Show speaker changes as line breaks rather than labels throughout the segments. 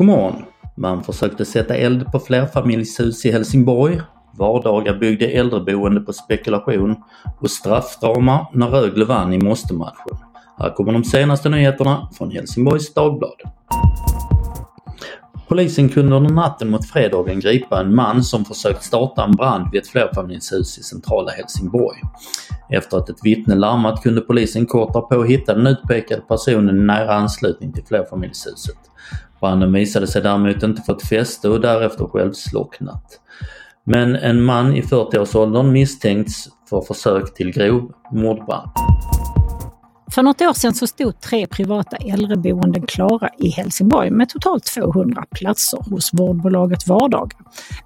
narkoman. Man försökte sätta eld på flerfamiljshus i Helsingborg. Vardagar byggde äldreboende på spekulation och straffdrama när Rögle vann i måste-matchen. Här kommer de senaste nyheterna från Helsingborgs Dagblad. Polisen kunde under natten mot fredagen gripa en man som försökt starta en brand vid ett flerfamiljshus i centrala Helsingborg. Efter att ett vittne larmat kunde polisen kort därpå hitta den utpekade personen i nära anslutning till flerfamiljshuset. Branden visade sig däremot inte fått fäste och därefter självslocknat. Men en man i 40-årsåldern misstänks för försök till grov mordbrand.
För något år sedan så stod tre privata äldreboenden klara i Helsingborg med totalt 200 platser hos vårdbolaget Vardaga.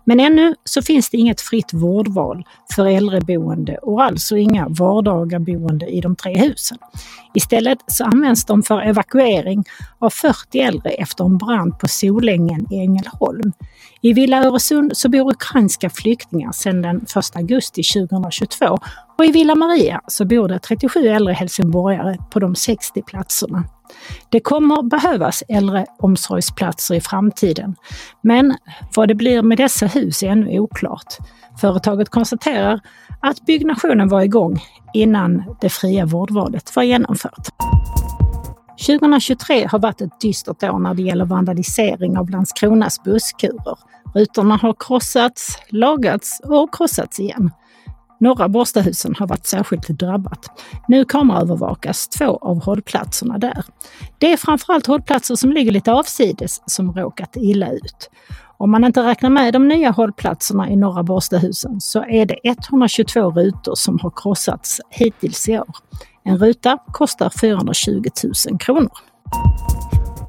Men ännu så finns det inget fritt vårdval för äldreboende och alltså inga Vardagaboende i de tre husen. Istället så används de för evakuering av 40 äldre efter en brand på Solängen i Ängelholm. I Villa Öresund så bor ukrainska flyktingar sedan den 1 augusti 2022 och i Villa Maria så bor det 37 äldre helsingborgare på de 60 platserna. Det kommer behövas äldreomsorgsplatser i framtiden, men vad det blir med dessa hus är ännu oklart. Företaget konstaterar att byggnationen var igång innan det fria vårdvalet var genomfört. 2023 har varit ett dystert år när det gäller vandalisering av Landskronas busskurer. Rutorna har krossats, lagats och krossats igen. Norra Borstahusen har varit särskilt drabbat. Nu kameraövervakas två av hållplatserna där. Det är framförallt hållplatser som ligger lite avsides som råkat illa ut. Om man inte räknar med de nya hållplatserna i Norra Borstahusen så är det 122 rutor som har krossats hittills i år. En ruta kostar 420 000 kronor.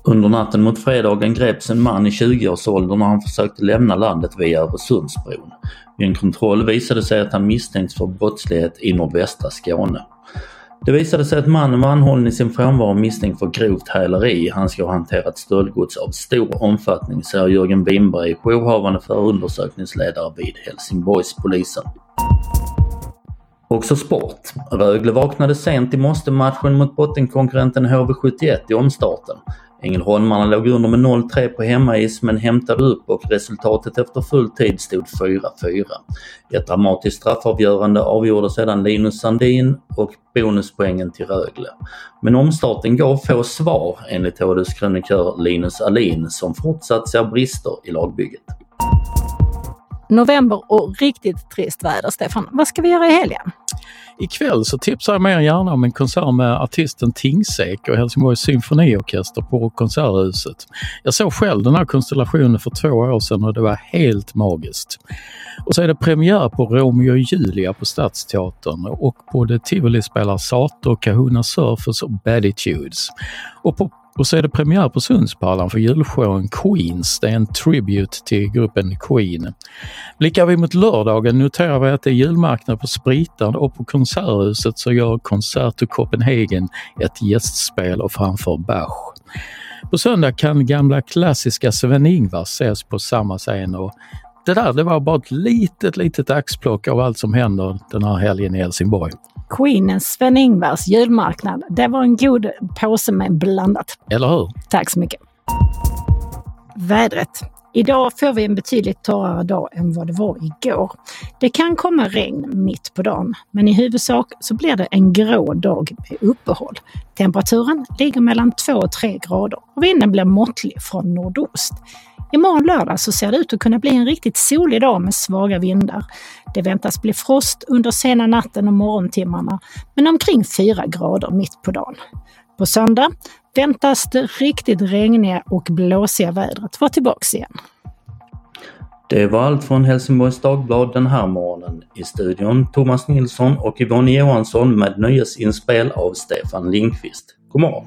Under natten mot fredagen greps en man i 20-årsåldern när han försökte lämna landet via Öresundsbron. Vid en kontroll visade sig att han misstänks för brottslighet i nordvästra Skåne. Det visade sig att mannen var anhållen i sin frånvaro misstänkt för grovt häleri. Han ska ha hanterat stöldgods av stor omfattning, säger Jörgen Winberg, jourhavande förundersökningsledare vid Helsingborgspolisen. Också sport. Rögle vaknade sent i måste-matchen mot bottenkonkurrenten HV71 i omstarten. Ängelholmarna låg under med 0-3 på hemmais men hämtade upp och resultatet efter full tid stod 4-4. Ett dramatiskt straffavgörande avgjorde sedan Linus Sandin och bonuspoängen till Rögle. Men omstarten gav få svar enligt HDs krönikör Linus Alin som fortsatt ser brister i lagbygget.
November och riktigt trist väder, Stefan. Vad ska vi göra i helgen?
Ikväll så tipsar jag mer än gärna om en konsert med artisten Tingsek och Helsingborgs symfoniorkester på Konserthuset. Jag såg själv den här konstellationen för två år sedan och det var helt magiskt. Och så är det premiär på Romeo och Julia på Stadsteatern och på Tivoli spelar Sato, Kahuna Surfers och Baditudes. Och på och så är det premiär på Sundsparlan för julshowen Queens. Det är en tribute till gruppen Queen. Blickar vi mot lördagen noterar vi att det är julmarknad på Spritan och på Konserthuset så gör Concerto Copenhagen ett gästspel och framför Bach. På söndag kan gamla klassiska Sven-Ingvars ses på samma scen och det där det var bara ett litet, litet axplock av allt som händer den här helgen i Helsingborg.
Queenens Sven-Ingvars julmarknad. Det var en god påse med blandat.
Eller hur?
Tack så mycket. Vädret. Idag får vi en betydligt torrare dag än vad det var igår. Det kan komma regn mitt på dagen, men i huvudsak så blir det en grå dag med uppehåll. Temperaturen ligger mellan 2 och 3 grader och vinden blir måttlig från nordost. Imorgon lördag så ser det ut att kunna bli en riktigt solig dag med svaga vindar. Det väntas bli frost under sena natten och morgontimmarna, men omkring 4 grader mitt på dagen. På söndag väntas det riktigt regniga och blåsiga vädret vara tillbaks igen.
Det var allt från Helsingborgs Dagblad den här morgonen. I studion Thomas Nilsson och Yvonne Johansson med nöjesinspel av Stefan Lindqvist. God morgon!